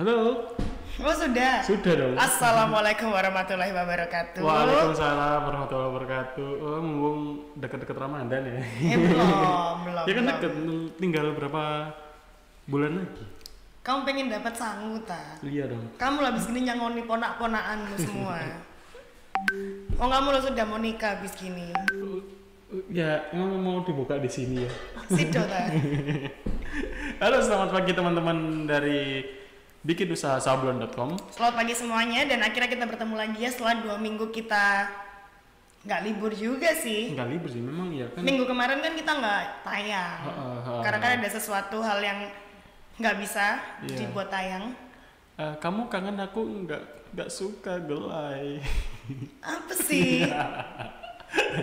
Halo, Oh sudah. sudah dong. Assalamualaikum warahmatullahi wabarakatuh. Waalaikumsalam warahmatullahi wabarakatuh. Oh, mumpung dekat-dekat Ramadan ya. Eh, belum, belum. ya kan deket, tinggal berapa bulan lagi. Kamu pengen dapat sangu ta? Iya dong. Kamu lah abis gini nyangoni ponak-ponakanmu semua. Oh kamu lo sudah mau nikah abis gini. Ya, emang mau dibuka di sini ya. Sido ta? Halo, selamat pagi teman-teman dari bikinusahasablon.com. Selamat pagi semuanya dan akhirnya kita bertemu lagi ya setelah dua minggu kita nggak libur juga sih. Enggak libur sih, memang ya kan. Minggu kemarin kan kita nggak tayang. Heeh, heeh. Karena kan ada sesuatu hal yang nggak bisa Iya. dibuat tayang. Eh, kamu kangen aku nggak nggak suka gelai. Apa sih?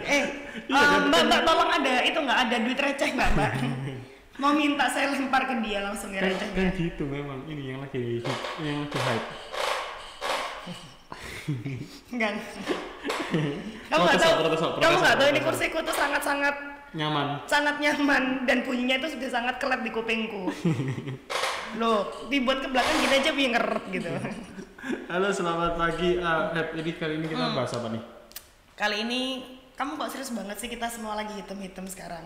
eh, Iya, eh, kan? mbak, mbak, tolong ada itu nggak ada duit receh nggak mbak? Mau minta saya lempar ke dia langsung ya kan, kan gitu memang ini yang lagi yang lagi hype. Enggak. kamu nggak tahu, kamu nggak tahu ini kursiku tuh sangat-sangat Nyaman. sangat nyaman dan bunyinya itu sudah sangat kelep di kupingku. Loh, dibuat ke belakang gini aja biar ngeret gitu. Halo, selamat pagi. Hep, ini kali ini Hmm. kita bahas apa nih? Kali ini kamu kok serius banget sih kita semua lagi hitam-hitam sekarang.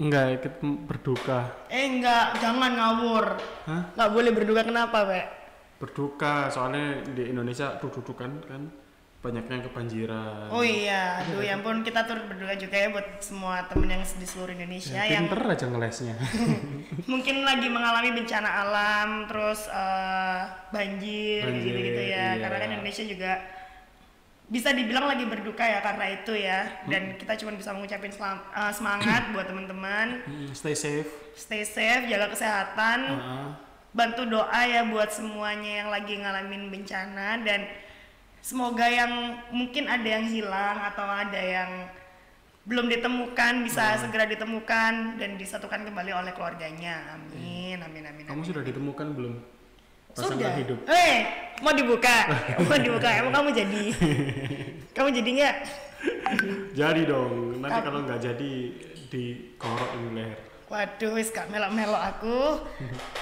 Enggak, ikut berduka. Eh enggak, jangan ngawur. Hah? Nggak boleh berduka kenapa, Pak? Berduka soalnya di Indonesia dudukan kan banyaknya kebanjiran. Oh iya, aduh ya ampun kita turut berduka juga ya buat semua temen yang di seluruh Indonesia Ya, yang pinter aja ngelesnya. mungkin lagi mengalami bencana alam, terus eh, banjir, Banjir, gitu-gitu ya. iya. Karena kan Indonesia juga bisa dibilang lagi berduka ya karena itu ya. Dan kita cuma bisa mengucapin selam- eh, semangat buat teman-teman, Hmm, Stay safe. stay safe, jaga kesehatan, Ah, bantu doa ya buat semuanya yang lagi ngalamin bencana dan semoga yang mungkin ada yang hilang atau ada yang belum ditemukan bisa segera ditemukan dan disatukan kembali oleh keluarganya. Amin, amin, amin. kamu amin. sudah ditemukan belum? Pasangan hidup. Eh, mau dibuka? mau dibuka? Emang kamu jadi? kamu jadi nggak? Jadi dong. Nanti kalau nggak jadi dikorok di leher. Waduh, wis gak melok-melok aku.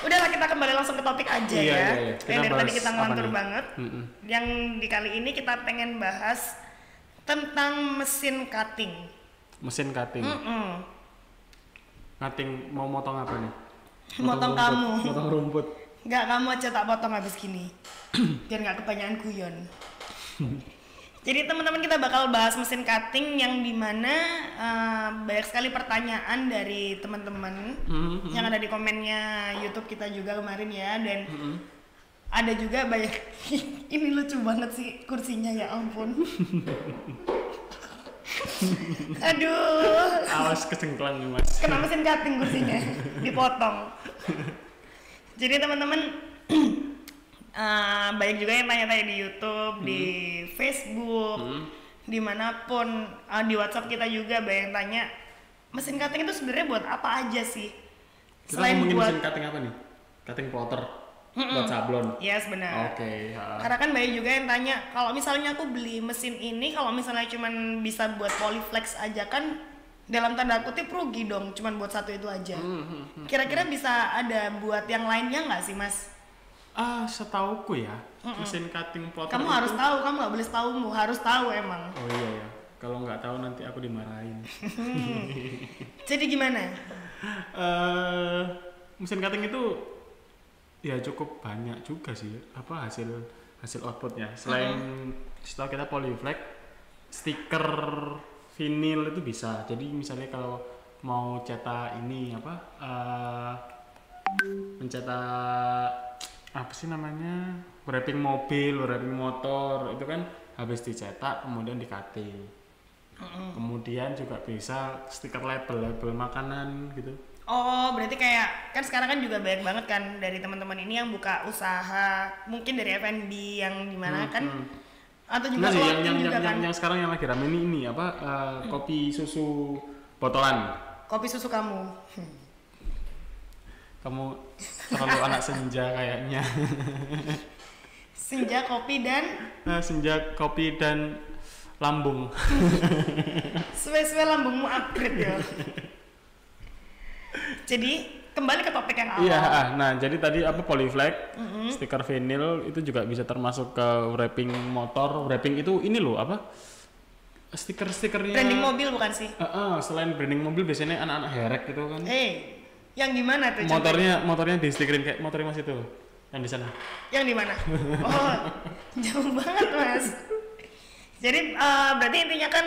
Udahlah kita kembali langsung ke topik aja Iya, ya. iya, iya. Kita Yang dari tadi kita ngelantur banget. Mm-mm. Yang di kali ini kita pengen bahas tentang mesin cutting. Mesin cutting. Mm-mm. Cutting mau motong apa nih? Motong rumput. kamu. Motong rumput. Nggak kamu aja tak potong habis gini. Biar nggak kebanyakan guyon. Jadi teman-teman kita bakal bahas mesin cutting yang di mana eh, banyak sekali pertanyaan dari teman-teman Mm-mm. yang ada di komennya YouTube kita juga kemarin ya dan Mm-mm. ada juga banyak ini lucu banget sih kursinya ya ampun aduh Awas kecengklang nih mas. kena mesin cutting kursinya dipotong jadi teman-teman eh, banyak juga yang tanya-tanya di YouTube di Facebook Hmm. di mana pun eh, di WhatsApp kita juga banyak yang tanya mesin cutting itu sebenarnya buat apa aja sih Kita ngomongin mesin cutting apa nih? Cutting plotter. Buat sablon. yes benar Oke. ha. Karena kan banyak juga yang tanya, kalau misalnya aku beli mesin ini, kalau misalnya cuman bisa buat polyflex aja kan dalam tanda kutip rugi dong, cuman buat satu itu aja. Hmm, hmm, hmm. Kira-kira bisa ada buat yang lainnya nggak sih mas? Ah, setauku ya, mesin cutting plotter Kamu itu- harus tahu, kamu nggak boleh tahu, harus tahu emang. Oh iya ya. Kalau nggak tahu nanti aku dimarahin. Jadi gimana? eh mesin cutting itu ya cukup banyak juga sih apa hasil hasil outputnya selain setelah kita polyflex stiker vinil itu bisa. Jadi misalnya kalau mau cetak ini apa eh mencetak apa sih namanya? Wrapping mobil wrapping motor itu kan habis dicetak kemudian di cutting kemudian juga bisa stiker label label makanan gitu. Oh, berarti kayak kan sekarang kan juga banyak banget kan dari teman-teman ini yang buka usaha, mungkin dari F&B yang di mana Hmm, kan hmm. Atau juga sih, yang, yang, yang, kan. yang, yang sekarang yang lagi rame ini ini apa eh, kopi susu botolan. Kopi susu kamu. Kamu terlalu anak senja kayaknya. Senja kopi dan Nah, senja kopi dan lambung. Suwe-suwe lambungmu upgrade ya. Jadi kembali ke topik yang awal. Iya, ah, nah jadi tadi apa polyflag, stiker vinyl itu juga bisa termasuk ke wrapping motor. Wrapping itu ini loh apa? Stiker-stikernya. Branding mobil bukan sih? Ah, ah, selain branding mobil biasanya anak-anak herek gitu kan. Eh, yang gimana tuh? Motornya motornya di stikerin kayak motornya Mas itu yang di sana. Yang di mana? Oh, jauh banget mas. Jadi eh, berarti intinya kan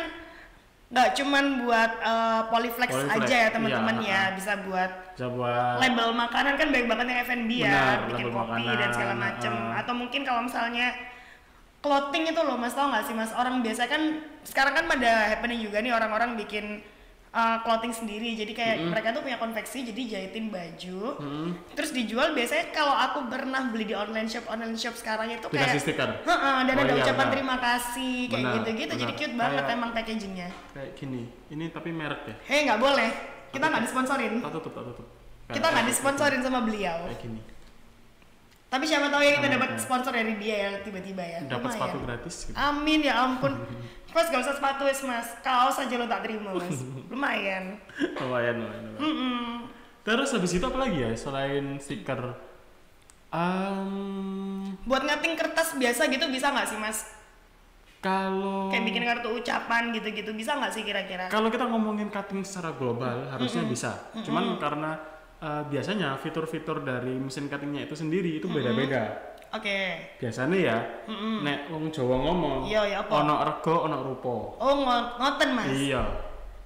nggak cuman buat eh, polyflex, Polyflex, aja ya teman-teman iya, ya, ah. bisa buat Bisa buat label makanan kan baik banget yang F&B ya, bikin kopi makanan, dan segala macem. ah. Atau mungkin kalau misalnya clothing itu loh mas tau nggak sih mas orang biasa kan sekarang kan pada happening juga nih orang-orang bikin uh, clothing sendiri jadi kayak mereka tuh punya konveksi jadi jahitin baju Hmm, terus dijual biasanya kalau aku pernah beli di online shop online shop sekarang itu kayak dikasih stiker. Heeh, dan Oh ada iya, ucapan benar. terima kasih kayak Benar, gitu-gitu jadi benar. cute banget Kayak- emang packagingnya Kayak gini. Ini tapi merek ya. hei nggak boleh kita nggak disponsorin Tak tutup, tak tutup. kita nggak disponsorin sama beliau Kayak gini. tapi siapa tahu ya kita dapat sponsor dari dia ya tiba-tiba ya Dapat sepatu gratis gitu. Amin ya ampun. Mas gak usah sepatu wes mas, kaos aja lo tak terima mas. Lumayan. lumayan, lumayan. lumayan. Mm-mm. Terus habis itu apa lagi ya selain stiker? Um, Buat ngating kertas biasa gitu bisa nggak sih mas? kalau Kayak bikin kartu ucapan gitu-gitu bisa nggak sih kira-kira? kalau kita ngomongin cutting secara global harusnya bisa. Cuman karena uh, biasanya fitur-fitur dari mesin cuttingnya itu sendiri itu beda-beda. Oke. Biasanya ya, nek wong Jawa ngomong, Iya, iya, apa? ono rego, ono rupo. Oh ngo- ngoten mas. Iya.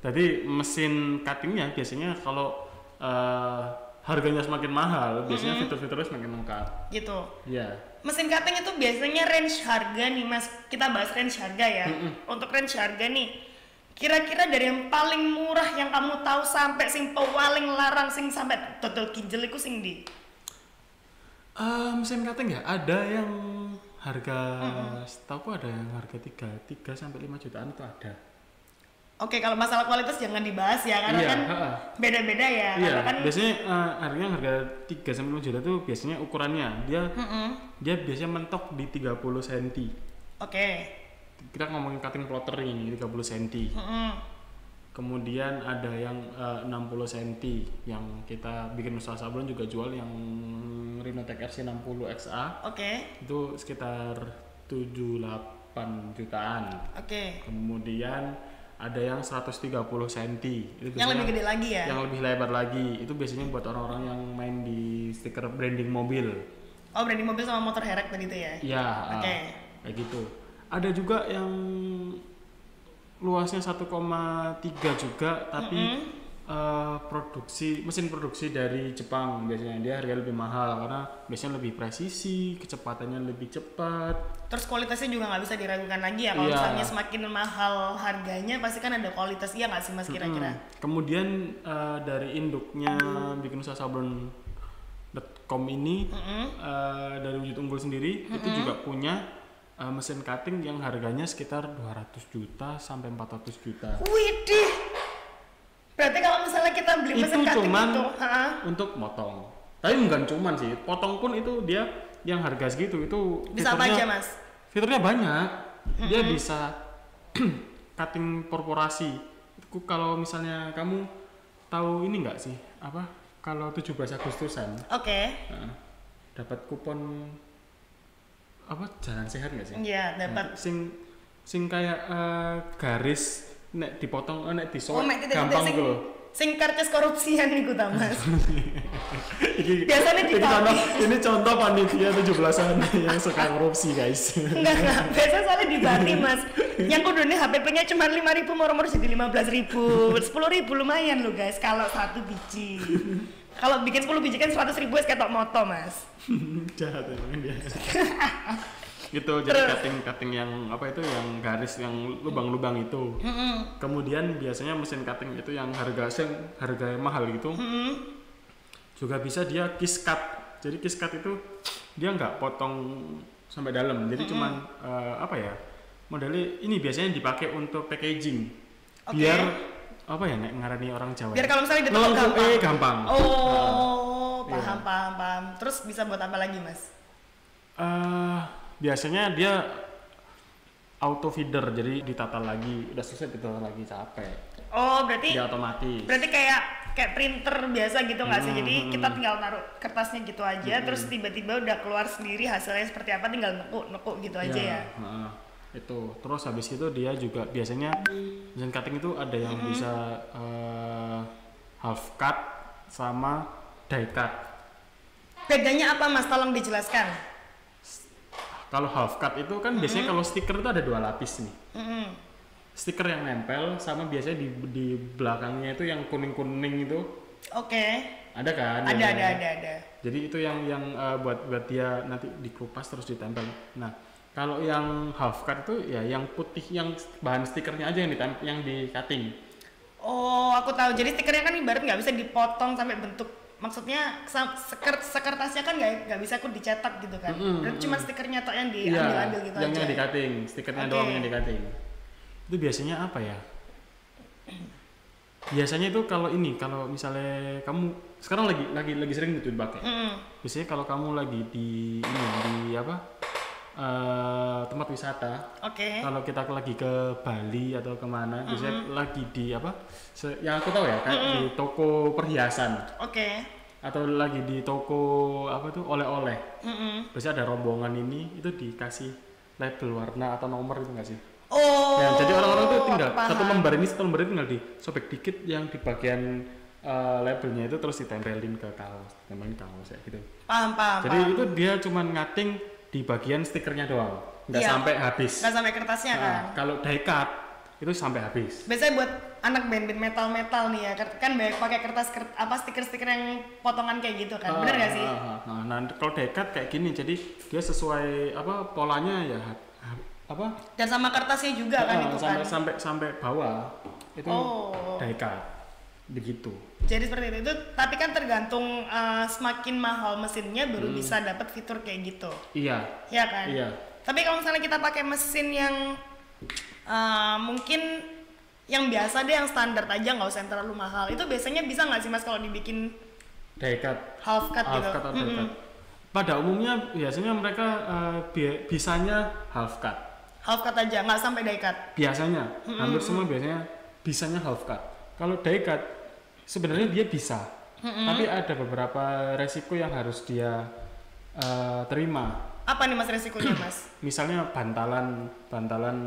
Jadi mesin cuttingnya biasanya kalau uh, harganya semakin mahal, biasanya fitur-fiturnya semakin lengkap. Gitu. Iya. Mesin cutting itu biasanya range harga nih mas. Kita bahas range harga ya. Untuk range harga nih. Kira-kira dari yang paling murah yang kamu tahu sampai sing paling larang sing sampai total kinjel iku sing di. Eh, mesin cutting ya ada yang harga setahu ada yang harga 3 3 sampai 5 jutaan itu ada. Oke, kalau masalah kualitas jangan dibahas ya karena Iya, kan beda-beda ya. Iya, Karena kan biasanya eh, harganya harga 3 sampai 5 juta tuh biasanya ukurannya dia Mm-mm. dia biasanya mentok di 30 cm. Oke. Kita ngomongin cutting plotter ini 30 cm. Mm-mm. Kemudian ada yang eh, 60 cm yang kita bikin usaha sablon juga jual yang Rhinotech RC 60 XA Oke. itu sekitar 78 jutaan. Oke. Kemudian ada yang 130 cm. Itu Yang lebih gede lagi ya. yang lebih lebar lagi. Itu biasanya buat orang-orang yang main di stiker branding mobil. Oh, branding mobil sama motor herek tadi itu ya. Iya, Oke. ah, kayak gitu. Ada juga yang luasnya 1,3 juga tapi eh, produksi mesin produksi dari Jepang biasanya dia harga lebih mahal karena biasanya lebih presisi, kecepatannya lebih cepat. Terus kualitasnya juga nggak bisa diragukan lagi ya. Kalau Iya. misalnya semakin mahal harganya pasti kan ada kualitas iya nggak sih mas kira-kira? Hmm. Kemudian eh, dari induknya bikin usaha sablon.com ini Mm-mm. eh, dari wujud unggul sendiri itu juga punya eh, mesin cutting yang harganya sekitar 200 juta sampai 400 juta. Widih. Berarti kalau misalnya kita beli Itu mesin cutting cuman itu, ha? untuk motong. Tapi bukan cuman sih, potong pun itu dia yang harga segitu itu bisa apa aja mas? Fiturnya banyak. Dia bisa cutting korporasi. Kalau misalnya kamu tahu ini enggak sih? Apa? Kalau 17 Agustusan Oke. Heeh. dapat kupon apa jalan sehat nggak sih? Iya dapat. Nah, sing sing kayak eh, garis nek dipotong eh, nek Oh, mek titik gampang sing gitu loh. sing karcis korupsian niku ta mas. Iki- Biasanya ini dipakai. contoh, ini contoh panitia 17-an yang suka korupsi guys. Enggak, enggak. Biasa soalnya di Bali, Mas. Yang kudune HPP-nya cuma 5.000 moro-moro jadi 15.000. 10.000 lumayan loh, guys, kalau satu biji. Kalau bikin 10 biji kan 100.000 ribu ketok moto, Mas. Jahat emang dia. gitu jadi Terus? cutting cutting yang apa itu yang garis yang lubang-lubang itu. Mm-mm. Kemudian biasanya mesin cutting itu yang harga sing harga mahal gitu Mm-mm. juga bisa dia kiss cut. Jadi kiss cut itu dia nggak potong sampai dalam. Jadi cuman eh, apa ya? Modelnya ini biasanya dipakai untuk packaging. Oke. Biar apa ya nek ngarani orang Jawa. Biar kalau misalnya Ngelengkup, gampang. eh, gampang. Oh, Iya. paham, paham, paham. Terus bisa buat apa lagi, Mas? Eh, biasanya dia auto feeder jadi ditata lagi udah selesai ditata lagi capek Oh, berarti dia otomatis berarti kayak kayak printer biasa gitu nggak sih? Hmm, Jadi hmm, kita hmm. tinggal taruh kertasnya gitu aja, terus tiba-tiba udah keluar sendiri hasilnya seperti apa, tinggal nekuk nekuk gitu aja ya. heeh. Itu terus habis itu dia juga biasanya mesin cutting itu ada yang bisa eh, half cut sama die cut Bedanya apa mas? Tolong dijelaskan. kalau half cut itu kan biasanya kalau stiker itu ada dua lapis nih Mm-mm. stiker yang nempel sama biasanya di di belakangnya itu yang kuning kuning itu Oke. ada kan Ada biasanya? ada ada ada. jadi itu yang yang eh, buat buat dia nanti dikupas terus ditempel nah kalau yang half cut itu ya yang putih yang bahan stikernya aja yang ditempel yang di cutting Oh, aku tahu. Jadi stikernya kan ibarat nggak bisa dipotong sampai bentuk. Maksudnya seker, sekertasnya kan nggak nggak bisa aku dicetak gitu kan. Mm-mm, Berarti cuma stikernya tok yang Iya, diambil-ambil gitu yang aja. yang di cutting stikernya Oke. doang yang di cutting itu biasanya apa ya biasanya itu kalau ini kalau misalnya kamu sekarang lagi lagi lagi sering itu dipakai Mm-mm. biasanya kalau kamu lagi di ini di apa eh, tempat wisata Oke. kalau kita lagi ke Bali atau ke mana biasanya lagi di apa se- yang aku tahu ya kayak di toko perhiasan Oke. atau lagi di toko apa tuh oleh-oleh Mm-mm. biasanya ada rombongan ini itu dikasih label warna atau nomor itu nggak sih Oh. Ya, jadi orang-orang tuh tinggal paham. satu lembar ini satu lembar ini tinggal disobek dikit yang di bagian eh, labelnya itu terus ditempelin ke kaos, tempelin kaos ya gitu. Paham paham. Jadi paham. itu dia cuman ngating di bagian stikernya doang, nggak Iya. sampai habis. nggak sampai kertasnya Nah, kan. kalau die cut itu sampai habis. Biasanya buat anak band-band metal-metal nih ya, kan banyak pakai kertas kert- apa stiker-stiker yang potongan kayak gitu kan. Bener nggak sih? Ah, ah, ah. Nah, kalau die cut kayak gini, jadi dia sesuai apa polanya ya ha- ha- apa? Dan sama kertasnya juga kan Ah, itu sampai kan. sampai sampai bawah itu Oh. die cut begitu. Jadi seperti itu. Tapi kan tergantung uh, semakin mahal mesinnya baru Hmm. bisa dapat fitur kayak gitu. Iya, Ya kan? iya. Tapi kalau misalnya kita pakai mesin yang uh, mungkin yang biasa deh yang standar aja nggak usah yang terlalu mahal. Itu biasanya bisa nggak sih mas kalau dibikin Die cut half cut half gitu? cut Mm-mm. cut. Pada umumnya biasanya mereka eh, bi- bisanya half cut. Half cut aja, nggak sampai die cut. Biasanya hampir semua biasanya bisanya half cut. Kalau die cut sebenarnya dia bisa, tapi ada beberapa resiko yang harus dia eh, terima. Apa nih mas resikonya mas? Misalnya bantalan bantalan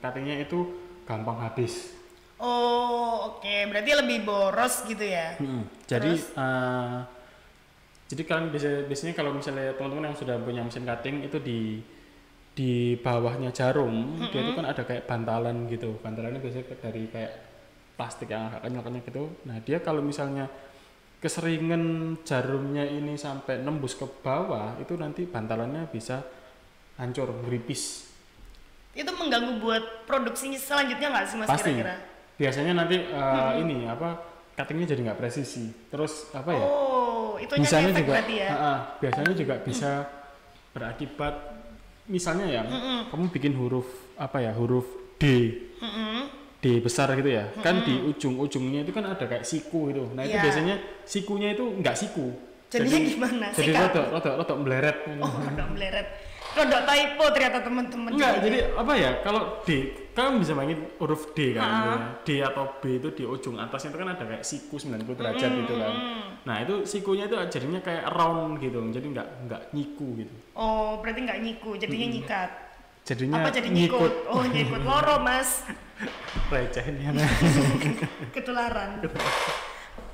cuttingnya itu gampang habis. Oh oke, berarti lebih boros gitu ya? Jadi eh, jadi kalian biasa, biasanya kalau misalnya teman-teman yang sudah punya mesin cutting itu di di bawahnya jarum dia itu kan ada kayak bantalan gitu bantalannya biasanya dari kayak plastik yang agak kenyal-kenyal gitu. Nah dia kalau misalnya keseringan jarumnya ini sampai nembus ke bawah itu nanti bantalannya bisa hancur beripis Itu mengganggu buat produksi selanjutnya nggak sih mas pasti. kira-kira? biasanya nanti eh, ini apa cuttingnya jadi nggak presisi. Terus apa ya? Oh, itu misalnya juga ya? ah, ah, biasanya juga bisa berakibat misalnya ya kamu bikin huruf apa ya huruf D. Mm-mm. D besar gitu ya kan di ujung-ujungnya itu kan ada kayak siku itu nah itu Iya. biasanya sikunya itu nggak siku Jadinya gimana? jadi Sikat? rodok rodok rodok meleret Oh, rodok meleret. Rodok typo ternyata teman-teman. enggak jadi apa ya kalau D kamu bisa mainin huruf D kan Ah. ya. D atau B itu di ujung atasnya itu kan ada kayak siku 90 derajat gitu kan nah itu sikunya itu jadinya kayak round gitu jadi nggak nggak nyiku gitu Oh, berarti nggak nyiku, jadinya nyikat. jadinya Apa jadi nyikut nyikut? Oh, nyikut loro, Mas. recehnya Ketularan.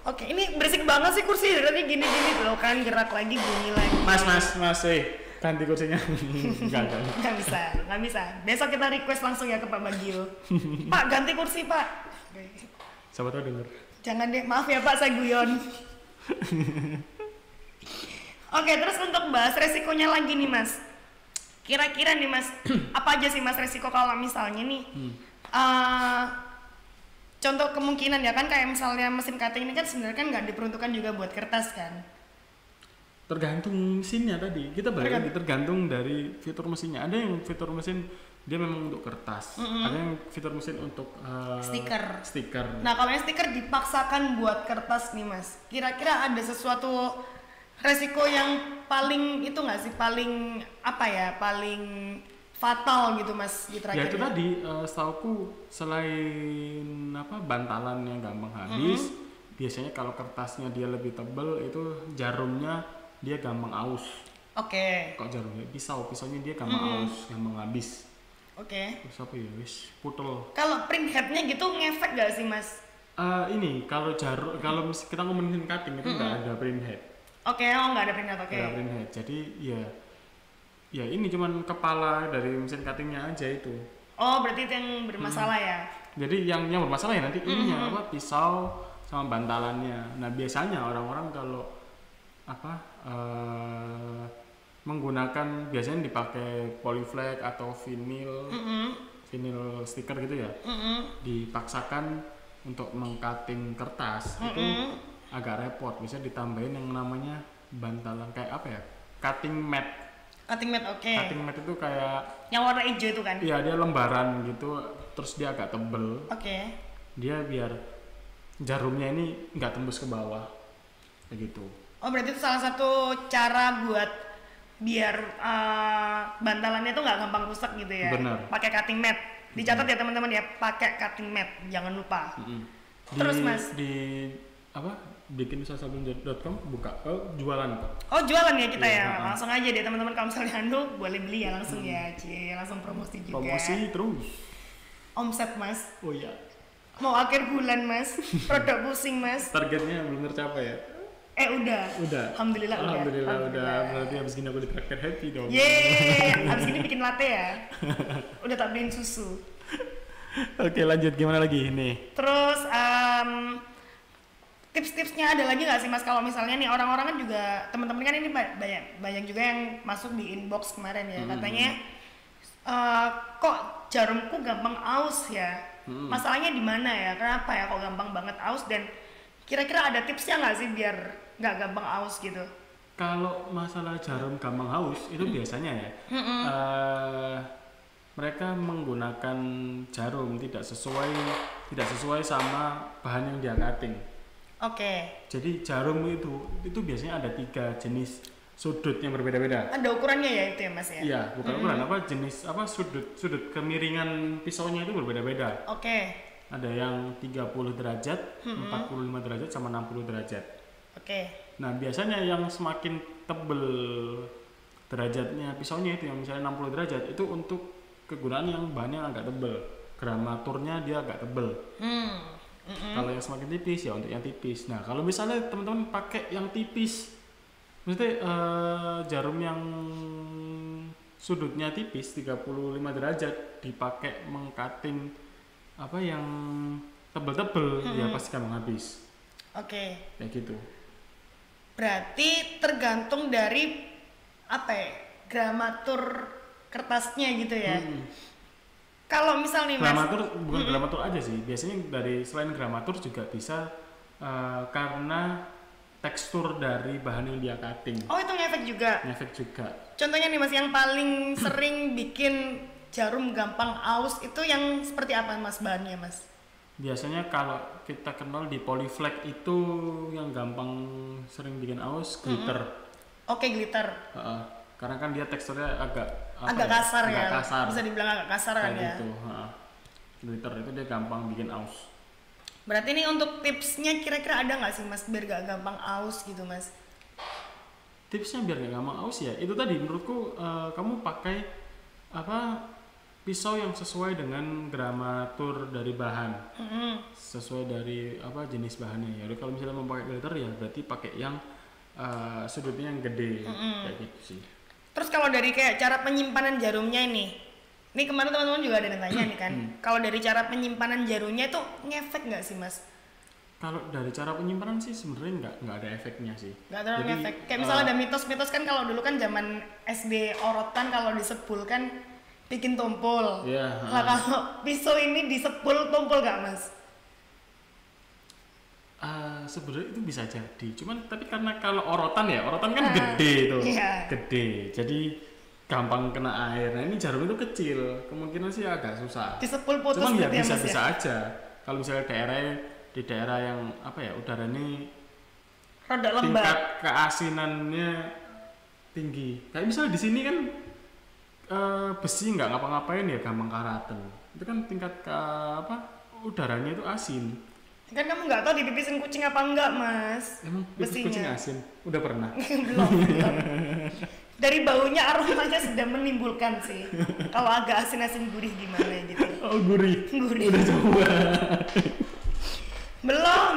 Oke, ini berisik banget sih kursi. Berarti gini-gini loh kan gerak lagi bunyi lagi. mas mas mas eh ganti kursinya enggak enggak Nggak bisa, nggak bisa. Besok kita request langsung ya ke Pak Bagio. Pak, ganti kursi, Pak. siapa tahu denger Jangan deh, maaf ya Pak, saya guyon. Oke, terus untuk bahas resikonya lagi nih Mas. Kira-kira nih Mas, apa aja sih Mas resiko kalau misalnya nih, eh, contoh kemungkinan ya kan kayak misalnya mesin cutting ini kan sebenarnya kan nggak diperuntukkan juga buat kertas kan? tergantung mesinnya tadi. Kita balik lagi tergantung dari fitur mesinnya. Ada yang fitur mesin dia memang untuk kertas. Ada yang fitur mesin untuk eh, Stiker. stiker. Nah kalau yang stiker dipaksakan buat kertas nih Mas, kira-kira ada sesuatu resiko yang paling itu nggak sih? Paling apa ya? Paling fatal gitu mas di ya terakhir itu tadi eh, setauku selain apa bantalan yang gampang habis biasanya kalau kertasnya dia lebih tebel itu jarumnya dia gampang aus. Oke. Kok jarumnya pisau? Pisaunya dia gampang aus gampang habis. Oke. Terus apa ya? Wis putel. Kalau print headnya gitu ngefek gak sih mas? Eh, ini kalau jarum kalau kita ngomongin cutting itu nggak ada print head. Oke oh nggak ada print head oke. Nggak ada print head. Jadi ya ya ini cuman kepala dari mesin cuttingnya aja itu. Oh berarti itu yang bermasalah ya? Jadi yang yang bermasalah ya nanti ininya apa pisau sama bantalannya. Nah biasanya orang-orang kalau apa eh, menggunakan biasanya dipakai polyflag atau vinil Mm-mm, vinil stiker gitu ya mm-mm, dipaksakan untuk mengcutting kertas itu mm-mm. agak repot. Bisa ditambahin yang namanya bantalan kayak apa ya cutting mat cutting mat oke. Cutting mat itu kayak yang warna hijau itu kan? Iya dia lembaran gitu terus dia agak tebel. Oke. Dia biar jarumnya ini nggak tembus ke bawah kayak gitu. Oh berarti itu salah satu cara buat biar eh, bantalannya tuh nggak gampang rusak gitu ya? Benar. pakai cutting mat. Dicatat ya teman-teman ya pakai cutting mat. Jangan lupa. Mm-mm. Terus, di, Mas? di apa bikin usahasablon.com buka. Oh, jualan kok Oh jualan ya kita Iya, ya, ha-ha. langsung aja deh teman-teman. Kalau misalnya anu boleh beli ya langsung ya, cie. Langsung promosi juga. promosi terus. Omset mas, oh iya. Mau akhir bulan mas, produk pusing mas. targetnya belum tercapai ya? Eh udah, udah. Alhamdulillah, udah. alhamdulillah, udah. Alhamdulillah. berarti habis gini aku ditraktir happy dong. Yeay, abis ini bikin latte ya. Udah tak beliin susu. oke lanjut. Gimana lagi? Nih. Terus em, tips-tipsnya ada lagi nggak sih mas? Kalau misalnya nih orang-orang kan juga teman-teman kan ini ba- banyak banyak juga yang masuk di inbox kemarin ya. Katanya eh, kok jarumku gampang aus ya? Masalahnya di mana ya? Kenapa ya kok gampang banget aus? Dan kira-kira ada tipsnya nggak sih biar nggak gampang aus gitu? Kalau masalah jarum gampang haus itu biasanya ya eh, mereka menggunakan jarum tidak sesuai tidak sesuai sama bahan yang dia cutting. Oke Jadi jarum itu itu biasanya ada tiga jenis sudut yang berbeda-beda. ada ukurannya ya itu ya mas ya Iya, bukan ukuran apa jenis apa sudut sudut kemiringan pisaunya itu berbeda-beda. oke Ada yang 30 derajat, 45 derajat sama 60 derajat. oke Nah, biasanya yang semakin tebel derajatnya pisaunya itu yang misalnya 60 derajat itu untuk kegunaan yang bahannya agak tebel. Gramaturnya dia agak tebel. hmm Mm-mm. Kalau yang semakin tipis ya untuk yang tipis. Nah, kalau misalnya teman-teman pakai yang tipis maksudnya eh, jarum yang sudutnya tipis 35 derajat dipakai mengcutting apa yang tebel-tebel ya pasti gampang habis oke kayak gitu. Berarti tergantung dari apa ya? Gramatur kertasnya gitu ya. Hmm. Kalau misal nih Mas, Gramatur bukan gramatur aja sih. Biasanya dari selain gramatur juga bisa eh, karena tekstur dari bahan yang dia cutting. oh itu ngefek juga. Ngefek juga. Contohnya nih Mas yang paling sering bikin jarum gampang aus itu yang seperti apa Mas bahannya Mas? Biasanya kalau kita kenal di polyflag itu yang gampang sering bikin aus glitter. Oke glitter. Heeh. karena kan dia teksturnya agak agak kasar agak ya. kasar. Bisa dibilang agak kasar kan ya. gitu. Glitter itu dia gampang bikin aus. Berarti ini untuk tipsnya kira-kira ada nggak sih Mas biar gak gampang aus gitu Mas? tipsnya biar nggak gampang aus ya itu tadi menurutku eh, kamu pakai apa pisau yang sesuai dengan gramatur dari bahan Mm-mm. sesuai dari apa jenis bahannya ya Udah, kalau misalnya mau pakai glitter ya berarti pakai yang eh, sudutnya yang gede kayak gitu sih Terus kalau dari kayak cara penyimpanan jarumnya ini, ini kemarin teman-teman juga ada yang tanya nih kan, kalau dari cara penyimpanan jarumnya itu ngefek nggak sih mas? kalau dari cara penyimpanan sih sebenarnya nggak nggak ada efeknya sih Nggak terlalu Jadi, ngefek. Kayak misalnya ada mitos-mitos kan kalau dulu kan zaman SD orotan kalau disepul kan bikin tumpul. Iya, Nah kalau pisau ini disepul tumpul nggak mas? Ah, sebenarnya itu bisa jadi. Cuman tapi karena kalau orotan ya orotan kan gede tuh iya. gede. Jadi gampang kena air. Nah ini jarum itu kecil. Kemungkinan sih agak susah. Disepul putus cuman ya bisa mas bisa aja. Kalau misalnya daerah di daerah yang apa ya udara ini Rada lembab. tingkat keasinannya tinggi. Kayak misalnya di sini kan eh, besi nggak ngapa-ngapain ya gampang karatan itu kan tingkat ke apa udaranya itu asin Kan kamu nggak tahu dipipisin kucing apa enggak, Mas. emang pipis kucing asin? Udah pernah. Belum, belum. Dari baunya aromanya sudah menimbulkan sih. Kalau agak asin-asin gurih gimana gitu. oh gurih. Gurih. udah coba. Belum.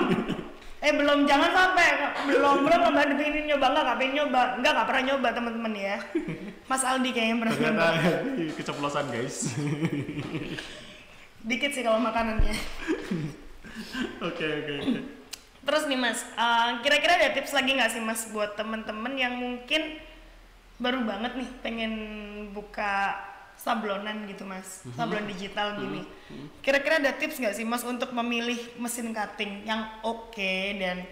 Eh belum. Jangan sampai. Belum belum. Belum ada pengen nyoba. Enggak nggak pengen nyoba. Enggak nggak pernah nyoba teman-teman ya. Mas Aldi kayaknya pernah ternyata nyoba keceplosan guys. Dikit sih kalau makanannya oke oke oke. Terus nih Mas, eh, kira-kira ada tips lagi nggak sih Mas buat temen-temen yang mungkin baru banget nih pengen buka sablonan gitu Mas, sablon digital gini. Kira-kira ada tips nggak sih Mas untuk memilih mesin cutting yang oke dan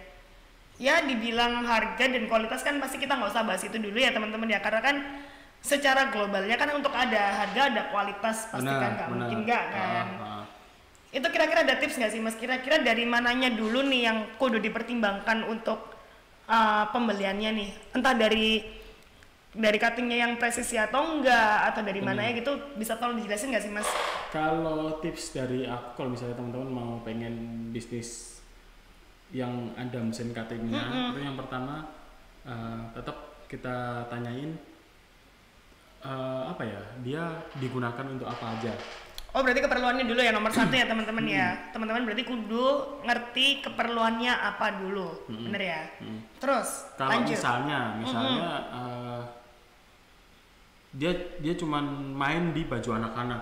ya dibilang harga dan kualitas? Kan pasti kita nggak usah bahas itu dulu ya teman-teman ya. Karena kan secara globalnya kan untuk ada harga ada kualitas pasti kan nggak mungkin nggak kan. Ah, ah. Itu kira-kira ada tips nggak sih mas? Kira-kira dari mananya dulu nih yang kudu dipertimbangkan untuk uh, pembeliannya nih? Entah dari dari cuttingnya yang presisi atau enggak atau dari mananya gitu bisa tolong dijelasin nggak sih mas? Kalau tips dari aku, kalau misalnya teman-teman mau pengen bisnis yang ada mesin cuttingnya, itu yang pertama eh, tetap kita tanyain eh, apa ya, dia digunakan untuk apa aja. Oh berarti keperluannya dulu ya nomor satu ya teman-teman ya. Teman-teman berarti kudu ngerti keperluannya apa dulu, bener ya? Mm. Terus Kalau lanjut. misalnya, misalnya eh, dia dia cuman main di baju anak-anak,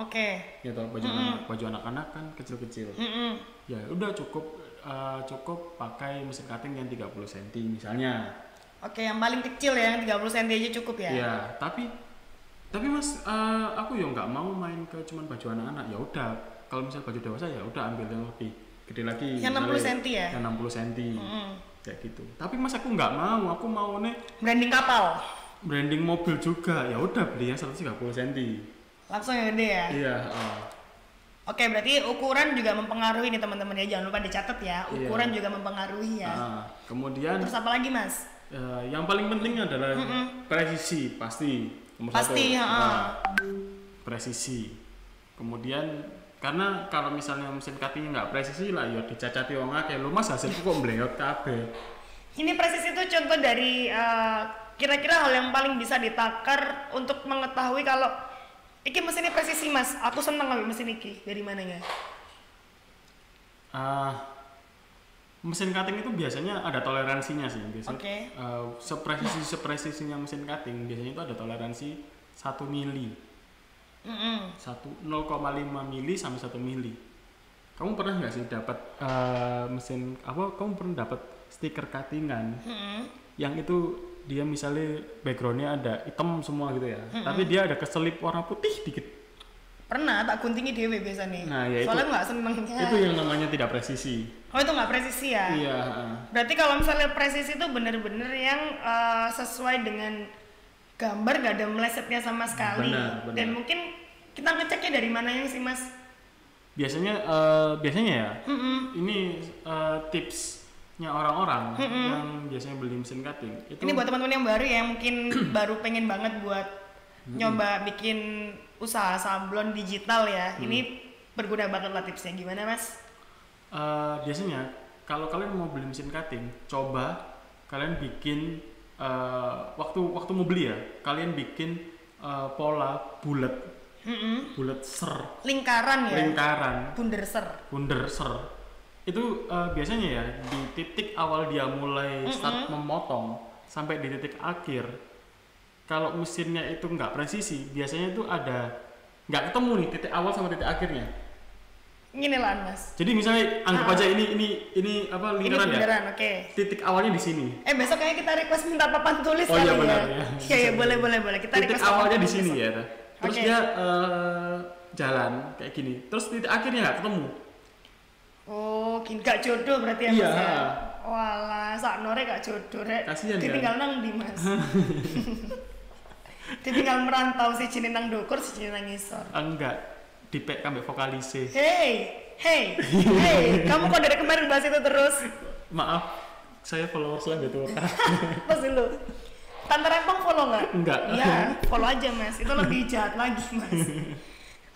Oke. gitu, baju anak, baju anak-anak kan kecil-kecil. Mm-mm. Ya udah cukup eh, cukup pakai mesin cutting yang 30 cm misalnya. Oke yang paling kecil ya yang 30 cm aja cukup ya? Iya, tapi tapi mas, eh, aku ya nggak mau main ke cuman baju anak-anak. Ya udah, kalau misal baju dewasa ya udah ambil yang lebih gede lagi. Yang 60 misalnya cm ya? Yang 60 cm, Mm-mm. kayak gitu. Tapi mas aku nggak mau, aku mau nih Branding kapal. branding mobil juga. Ya udah beli yang 130 cm. Langsung yang gede ya? Iya. eh. Oke, berarti ukuran juga mempengaruhi nih teman-teman ya. Jangan lupa dicatat ya. Iya. Ukuran juga mempengaruhi ya. Kemudian Terus apa lagi, Mas? eh, yang paling penting adalah presisi pasti nomor Pasti, satu. Nah, presisi. Kemudian karena kalau misalnya mesin cuttingnya nggak presisi lah ya dicacati wong akeh lu mas hasilku kok mbleot kabeh Ini presisi itu contoh dari eh, kira-kira hal yang paling bisa ditakar untuk mengetahui kalau iki mesin ini presisi, Mas. Aku seneng ngambil mesin iki. Dari mananya? Ah, mesin cutting itu biasanya ada toleransinya sih biasanya. Oke. eh, sepresisi sepresisinya mesin cutting biasanya itu ada toleransi 1 mili. Satu 0,5 mili sampai 1 mili. Kamu pernah nggak sih dapat eh, mesin apa kamu pernah dapat stiker cuttingan? Mm-mm. yang itu dia misalnya backgroundnya ada hitam semua gitu ya. Tapi dia ada keselip warna putih dikit Pernah tak guntingi dewe biasa nih. Nah, ya itu- Soalnya nggak senengnya. itu yang namanya tidak presisi Oh itu nggak presisi ya? iya. Berarti kalau misalnya presisi itu bener-bener yang eh, sesuai dengan gambar gak ada melesetnya sama sekali. Benar, benar. Dan mungkin kita ngeceknya dari mananya sih mas? biasanya eh, biasanya ya Mm-mm. ini eh, tipsnya orang-orang yang biasanya beli mesin cutting itu Ini buat teman-teman yang baru ya, yang mungkin baru pengen banget buat nyoba bikin usaha sablon digital ya. Mm. Ini berguna banget lah tipsnya. Gimana mas? eh, biasanya kalau kalian mau beli mesin cutting coba kalian bikin eh, waktu waktu mau beli ya kalian bikin eh, pola bulat Mm-mm. bulat ser Lingkaran ya? lingkaran Bunder ser. bunder ser itu eh, biasanya ya di titik awal dia mulai start memotong sampai di titik akhir kalau mesinnya itu nggak presisi biasanya itu ada nggak ketemu nih titik awal sama titik akhirnya Gini lah mas. jadi misalnya anggap aja ini ini ini apa Ini lingkaran ya oke. titik awalnya di sini Eh besok kayaknya kita request minta papan tulis Oh, kali iya, ya. benar, ya. Iya iya boleh boleh boleh kita titik request awalnya di sini ya terus Oke. dia eh, jalan kayak gini terus titik akhirnya nggak ketemu Oh, gini gak jodoh berarti ya Iya. mas ya? Walah, sak nore gak jodoh rek. Ditinggal nang di mas. Ditinggal merantau si Cini nang dukur, si Cini nang ngisor. enggak dipek kambek vokalise Hey, hey, hey, kamu kok dari kemarin bahas itu terus? maaf saya followers lah gitu Terus dulu. Tante Rempong follow nggak? Enggak. Iya, follow aja mas. Itu lebih jahat lagi mas.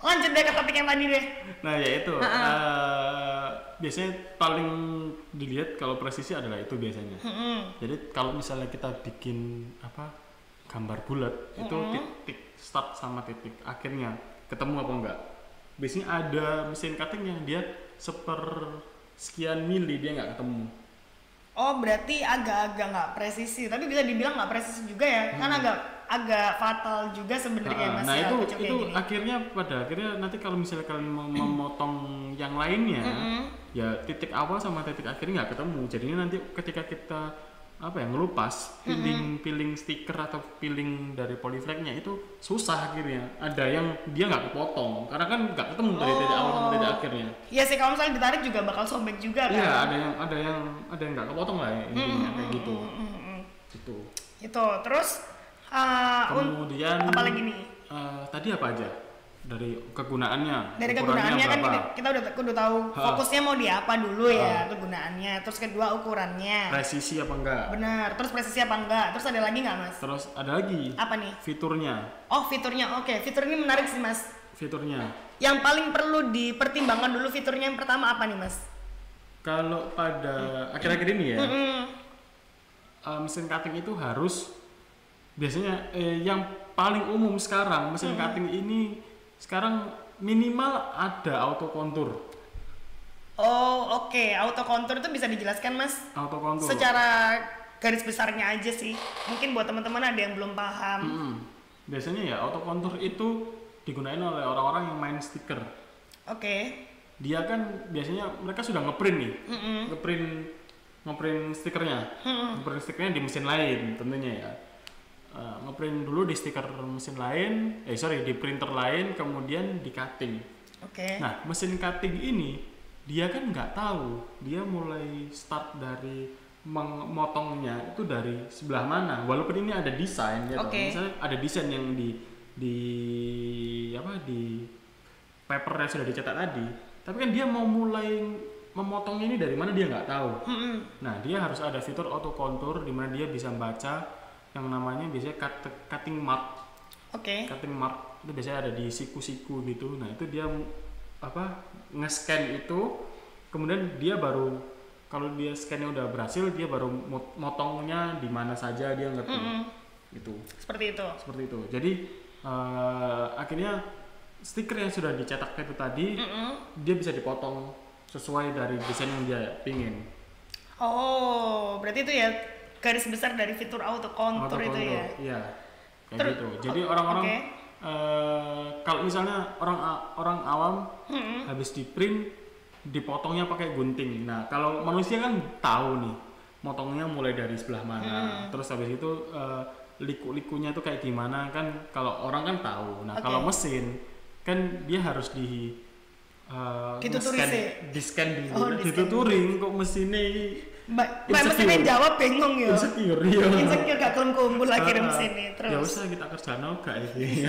Lanjut deh ke topik yang tadi deh. Nah ya itu eh, biasanya paling dilihat kalau presisi adalah itu biasanya. Mm-mm. Jadi kalau misalnya kita bikin apa gambar bulat itu titik start sama titik akhirnya ketemu apa enggak? Biasanya ada mesin cutting yang dia seper sekian mili dia nggak ketemu. Oh berarti agak-agak nggak presisi, tapi bisa dibilang nggak presisi juga ya? Kan agak agak fatal juga sebenarnya Nah, mas nah ya, itu itu gini. akhirnya pada akhirnya nanti kalau misalnya kalian mau memotong yang lainnya Mm-mm. ya titik awal sama titik akhirnya nggak ketemu jadinya nanti ketika kita apa ya ngelupas peeling peeling stiker atau peeling dari polyflagnya itu susah akhirnya ada yang dia nggak kepotong karena kan nggak ketemu dari titik awal sama titik Oh. akhirnya Iya sih kalau misalnya ditarik juga bakal sobek juga kan. iya ada yang ada yang ada yang nggak kepotong lah ya, intinya kayak gitu Mm-mm. gitu Itu terus uh, kemudian apa lagi nih? eh, tadi apa aja dari kegunaannya Dari kegunaannya kan berapa? kita, kita udah tahu Ha. fokusnya mau di apa dulu ya Ha. kegunaannya. Terus kedua ukurannya. presisi apa enggak Benar. Terus presisi apa enggak? Terus ada lagi nggak mas? terus ada lagi Apa nih? fiturnya Oh fiturnya. Oke fitur ini menarik sih mas. fiturnya Yang paling perlu dipertimbangkan dulu fiturnya yang pertama apa nih mas? kalau pada akhir-akhir ini ya Mm-mm. eh, mesin cutting itu harus biasanya eh, yang paling umum sekarang mesin cutting ini sekarang minimal ada auto kontur Oh oke, auto contour itu bisa dijelaskan mas? auto kontur Secara garis besarnya aja sih. Mungkin buat teman-teman ada yang belum paham. Mm-mm. biasanya ya auto kontur itu digunakan oleh orang-orang yang main stiker Oke. dia kan biasanya mereka sudah ngeprint nih Mm-mm. ngeprint ngeprint stikernya ngeprint stikernya di mesin lain tentunya ya Eh, ngeprint dulu di stiker mesin lain eh sorry di printer lain kemudian di cutting Oke. nah mesin cutting ini dia kan nggak tahu dia mulai start dari memotongnya itu dari sebelah mana walaupun ini ada desain ya. Oke. misalnya ada desain yang di di apa di paper yang sudah dicetak tadi tapi kan dia mau mulai memotongnya ini dari mana dia nggak tahu nah dia harus ada fitur auto contour di mana dia bisa baca yang namanya biasanya cut, cutting mark Oke. cutting mark itu biasanya ada di siku-siku gitu nah itu dia apa nge-scan itu kemudian dia baru kalau dia scannya udah berhasil dia baru mot- motongnya di mana saja dia ngerti Mm-mm. gitu Seperti itu. seperti itu jadi eh, akhirnya stiker yang sudah dicetak itu tadi Mm-mm. dia bisa dipotong sesuai dari desain yang dia pingin Oh, berarti itu ya garis besar dari fitur auto contour Auto itu contour, ya. iya kayak Ter- gitu jadi orang-orang oke. eh, kalau misalnya orang orang awam Mm-mm. habis di print dipotongnya pakai gunting nah kalau manusia kan tahu nih motongnya mulai dari sebelah mana Hmm. terus habis itu eh, liku-likunya tuh kayak gimana kan kalau orang kan tahu nah Oke. kalau mesin kan dia harus di eh, Dituturi nge-scan- sih. di-scan dulu Oh, dituturin kok mesinnya Mbak, Mbak mesinnya jawab bingung ya. insecure iya Insecure gak kumpul akhirnya Ah, mesinnya ya terus. usah kita kerja noga ini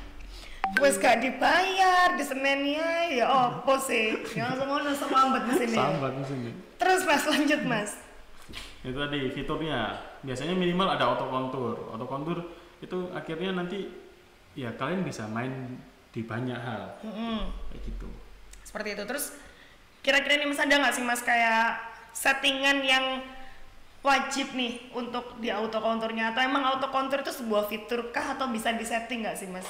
Wes gak dibayar di Seninnya ya opo sih. Ya langsung ngono sambat mesinnya. sambat mesinnya Terus Mas lanjut Mas. itu tadi fiturnya biasanya minimal ada auto contour auto contour itu akhirnya nanti ya kalian bisa main di banyak hal Mm-mm. kayak gitu Seperti itu. Terus kira-kira nih Mas ada nggak sih Mas kayak settingan yang wajib nih untuk di auto contournya atau emang auto contour itu sebuah fitur kah atau bisa disetting nggak sih Mas?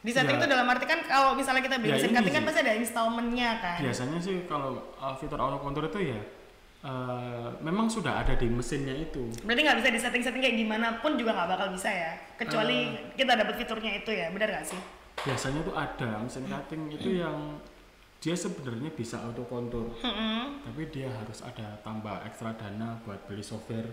Disetting Ya. itu dalam arti kan kalau misalnya kita beli Ya, mesin cutting kan pasti ada installmentnya kan. biasanya sih kalau uh, fitur auto contour itu ya uh, memang sudah ada di mesinnya itu Berarti nggak bisa disetting-setting kayak gimana pun juga nggak bakal bisa ya. Kecuali Eh. kita dapat fiturnya itu ya, benar nggak sih? biasanya tuh ada mesin cutting itu yang dia sebenarnya bisa auto contour Mm-mm. tapi dia harus ada tambah ekstra dana buat beli software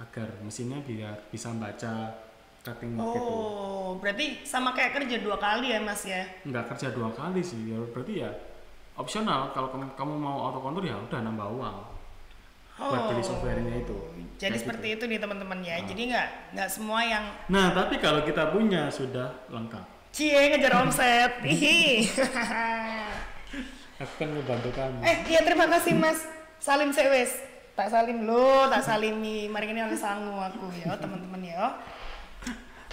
agar mesinnya biar bisa baca cutting mark itu Oh, berarti sama kayak kerja dua kali ya Mas ya? nggak kerja dua kali sih ya berarti ya opsional kalau kamu, kamu mau auto contour ya udah nambah uang buat beli softwarenya itu Jadi Kayak seperti gitu. itu nih teman-teman ya. Ah. Jadi nggak nggak semua yang nah tapi kalau kita punya sudah lengkap cie ngejar omset. Ih. aku kan membantu kamu. Eh iya terima kasih Mas. Salim Sewes. tak salim lo tak salimi. Mari ini oleh sangu aku ya teman-teman ya.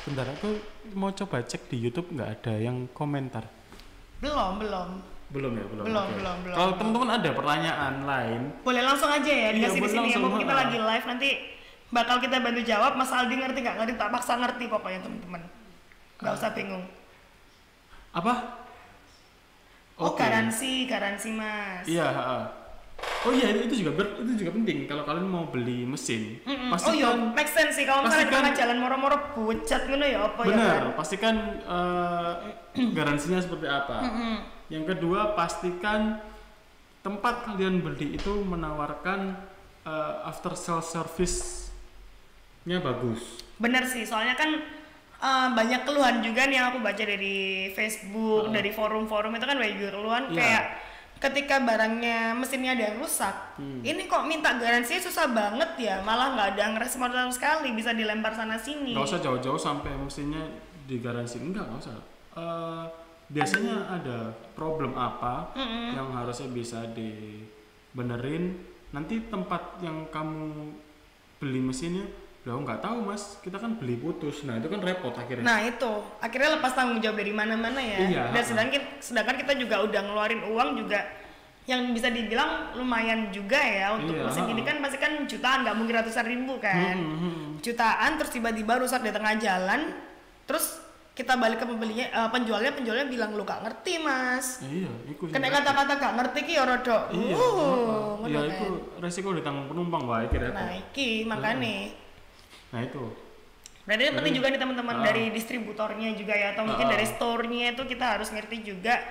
Bentar aku mau coba cek di YouTube nggak ada yang komentar. belum belum. Belum ya, belum. Belum, Oke. belum, belum, Kalau teman-teman ada pertanyaan lain, boleh langsung aja ya Iya, dikasih di boleh sini ya. langsung, mumpung kita lagi live nanti bakal kita bantu jawab. Mas Aldi ngerti nggak? Ngerti tak paksa ngerti pokoknya teman-teman. Nggak usah bingung. Apa? Oh Oke. garansi garansi mas Iya. Oh iya itu, juga ber- itu juga penting kalau kalian mau beli mesin. Mm-mm. oh iya Pastikan make sense sih kalau misalnya pastikan- jalan moro-moro bucat ngono ya apa ya benar, kan? pastikan eh, garansinya seperti apa. Mm-mm. Yang kedua, pastikan tempat kalian beli itu menawarkan eh, after sale service-nya bagus. Bener sih, soalnya kan eh, banyak keluhan juga nih yang aku baca dari Facebook, Heeh. dari forum-forum itu kan banyak juga keluhan Iya. kayak ketika barangnya mesinnya ada yang rusak, Hmm. ini kok minta garansi susah banget ya, malah nggak ada yang respon sama sekali, bisa dilempar sana sini. Nggak usah jauh-jauh sampai mesinnya digaransi enggak, nggak usah. Eh, biasanya ada problem apa Mm-mm. yang harusnya bisa dibenerin. Nanti tempat yang kamu beli mesinnya, ya nggak tahu mas, kita kan beli putus. Nah itu kan repot akhirnya. Nah itu akhirnya lepas tanggung jawab dari mana-mana ya. Iya, Dan sedangkan sedangkan kita juga udah ngeluarin uang juga yang bisa dibilang lumayan juga ya untuk Iya, mesin gini ha-ha. kan pasti kan jutaan nggak mungkin ratusan ribu kan. Hmm, hmm, hmm. Jutaan terus tiba-tiba rusak di tengah jalan terus kita balik ke pembelinya eh, penjualnya penjualnya bilang lu gak ngerti mas Iya, itu kena kata-kata gak ngerti ki ya rodok Iya, uh, iya kan. itu resiko ditanggung penumpang wah repot. nah iki makanya Nah itu. Berarti ini penting juga nih teman-teman Ah. dari distributornya juga ya atau mungkin Ah. dari store-nya itu kita harus ngerti juga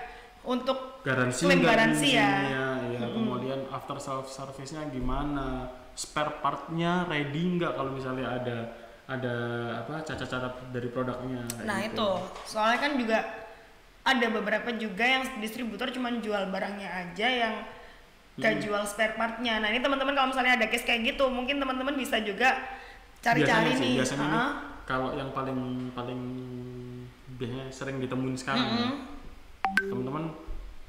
untuk garansi Klaim nggak garansi ya. mesinnya, ya kemudian after self service-nya gimana spare part-nya ready nggak kalau misalnya ada ada apa cacat-cacat dari produknya nah gitu. itu soalnya kan juga ada beberapa juga yang distributor cuma jual barangnya aja yang gak Hmm. jual spare part-nya. Nah ini teman-teman kalau misalnya ada case kayak gitu mungkin teman-teman bisa juga cari-cari nih. biasanya nih, Ah, kalau yang paling paling biasanya sering ditemuin sekarang ya, Mm-mm. teman-teman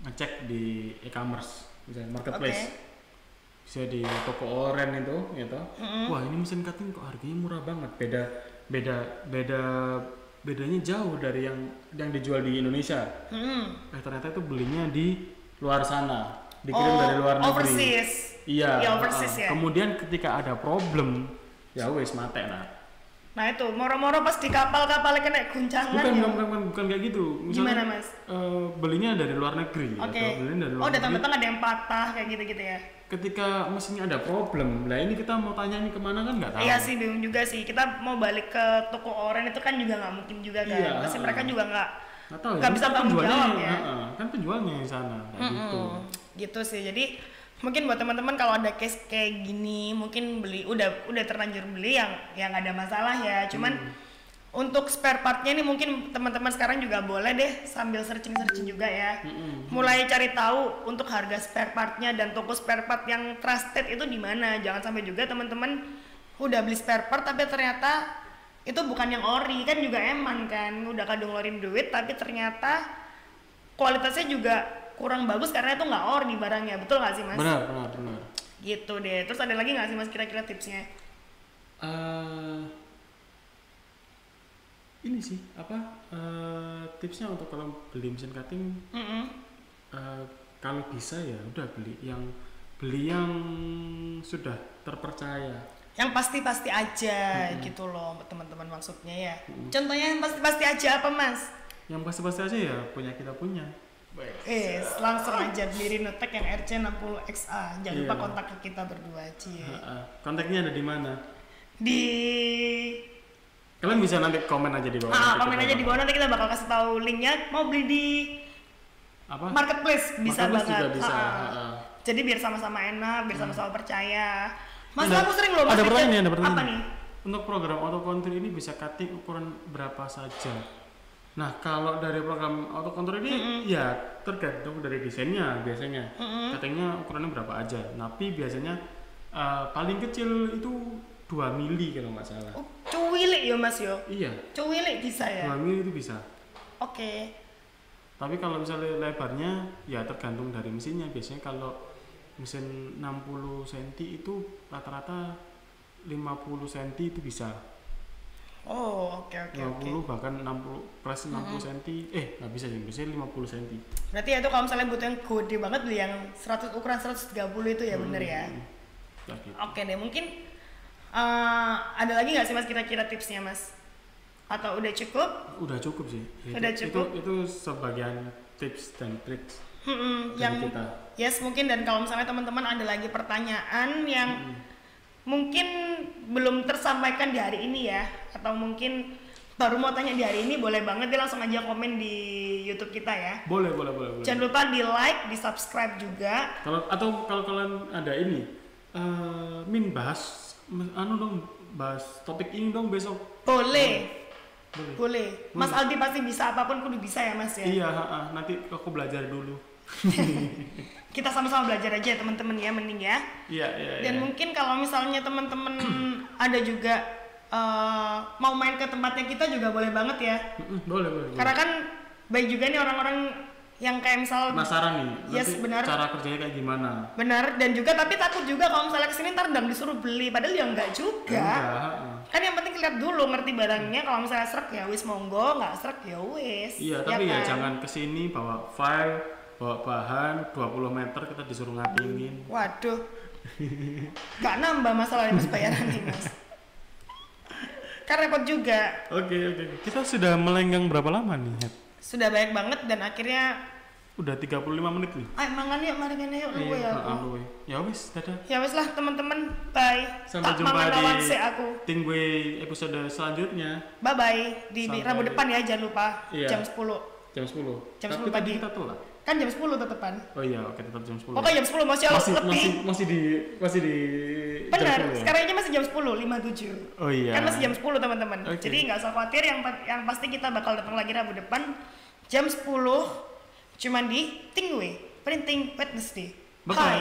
ngecek di e-commerce misalnya marketplace Oke. bisa di toko oren itu gitu Mm-mm. wah ini mesin cutting kok harganya murah banget beda beda beda bedanya jauh dari yang yang dijual di Indonesia Mm-mm. eh ternyata itu belinya di luar sana dikirim Oh, dari luar negeri overseas. iya Iya, overseas uh-uh. ya. kemudian ketika ada problem ya wes mate nah Nah itu moro-moro pas di kapal-kapal kena guncangan bukan, ya. bukan bukan bukan kayak gitu Gimana mas? eh, belinya dari luar negeri Oke. atau belinya dari luar Oh datang-datang ada yang patah kayak gitu-gitu ya. ketika mesinnya ada problem lah ini kita mau tanya ini ke mana kan nggak tahu Iya sih bingung juga sih. Kita mau balik ke toko oren itu kan juga nggak mungkin juga kan. Iya, Pasti ha-ha. mereka juga nggak nggak tahu nggak ya, bisa kan tanggung jawab ya. ha-ha, kan penjualnya di sana kayak gitu. Gitu sih. Jadi mungkin buat teman-teman kalau ada case kayak gini mungkin beli udah udah terlanjur beli yang yang ada masalah ya. Cuman Hmm. untuk spare partnya nih mungkin teman-teman sekarang juga boleh deh sambil searching-searching juga ya. Mm-mm. Mulai cari tahu untuk harga spare partnya dan toko spare part yang trusted itu di mana. Jangan sampai juga teman-teman udah beli spare part tapi ternyata itu bukan yang ori kan juga eman kan udah kadung ngeluarin duit tapi ternyata kualitasnya juga kurang bagus karena itu nggak ori barangnya betul nggak sih mas? benar benar benar Gitu deh. Terus ada lagi nggak sih mas kira-kira tipsnya? Eh, ini sih apa eh, tipsnya untuk kalau beli mesin cutting Mm-mm. eh, kalau bisa ya udah beli yang beli yang sudah terpercaya Yang pasti-pasti aja gitu loh teman-teman maksudnya ya. Contohnya yang pasti-pasti aja apa mas? yang pasti-pasti aja ya punya kita punya Eh, langsung aja beli Rinotek yang RC60XA. Jangan Iya. lupa kontak ke kita berdua ha. kontaknya ada di mana Di kalian bisa nanti komen aja di bawah ah, komen aja di bawah nanti kita bakal kasih tahu linknya. Mau beli di apa marketplace bisa Marketplace banget. juga bisa Ah, ha, ha. Jadi biar sama-sama enak, biar sama-sama percaya. Mas Ada- aku sering loh Mas ada pertanyaan ada pertanyaan. Apa nih? Untuk program auto control ini bisa cutting ukuran berapa saja? Nah, kalau dari program auto control ini ya tergantung dari desainnya biasanya. Cuttingnya ukurannya berapa aja. Tapi biasanya eh, paling kecil itu 2 mili kalau nggak salah. Oh, cuwilik ya Mas yo. Iya, Cuwilik bisa ya. 2 mili itu bisa. Oke. Tapi kalau misalnya lebarnya ya tergantung dari mesinnya. Biasanya kalau mesin 60 cm itu rata-rata 50 cm itu bisa Oh, oke oke oke. 50 bahkan 60 plus 60 cm eh nggak bisa sih biasanya 50 cm Berarti ya itu kalau misalnya butuh yang gede banget beli yang 100 ukuran 130 itu ya bener ya. Hmm, ya gitu. Oke deh, mungkin eh, ada lagi nggak sih mas kira-kira tipsnya mas? Atau udah cukup? udah cukup sih Itu- Udah cukup? itu, itu sebagian tips dan triks Hmm, yang kita yes mungkin dan kalau misalnya teman-teman ada lagi pertanyaan yang Hmm. Mungkin belum tersampaikan di hari ini ya, atau mungkin baru mau tanya di hari ini boleh banget dia langsung aja komen di YouTube kita ya. boleh boleh boleh, boleh. Jangan lupa di like, di subscribe juga. kalau atau kalau kalian ada ini eh min bahas anu dong bahas topik ini dong besok Boleh, boleh boleh. Mas Aldi pasti bisa apa pun kudu bisa ya mas ya. iya ha, ha. nanti aku belajar dulu Kita sama-sama belajar aja ya teman-teman ya mending ya. iya iya Dan iya. mungkin kalau misalnya teman-teman ada juga eh, mau main ke tempatnya kita juga boleh banget ya. Boleh boleh. Karena kan baik juga nih orang-orang yang kayak misal penasaran nih Yes, benar. cara kerjanya kayak gimana benar dan juga tapi takut juga kalau misalnya ke sini ntar dam disuruh beli padahal ya enggak juga. enggak. Kan yang penting lihat dulu ngerti barangnya kalau misalnya serak ya wis monggo, nggak serak ya wis. iya tapi ya, kan? jangan ke sini bawa file bawa bahan 20 meter kita disuruh ngapingin Waduh. Nggak nambah masalah mas bayaran nih mas. Kan repot juga. oke oke kita sudah melenggang berapa lama nih Het? Sudah banyak banget dan akhirnya udah 35 menit nih ayo mangan yuk mari kene yuk lu ya aku. ya wis dadah Ya wis lah teman-teman, bye. Sampai tak jumpa di- se aku. Tingwe episode selanjutnya Bye bye di, Sampai- Rabu depan ya jangan lupa Iya. jam 10. jam 10 Jam tapi 10 tadi pagi. kita telat Kan jam 10 tetepan. oh iya oke tetap jam 10 Pokoknya jam 10 masih, masih lebih. masih masih di masih di jam Benar, 10 ya? sekarang aja masih jam 10, 57. oh iya Kan masih jam 10 teman-teman. Oke. Jadi nggak usah khawatir yang yang pasti kita bakal datang lagi Rabu depan jam 10 cuman di Tingwe Printing Wednesday. Hai.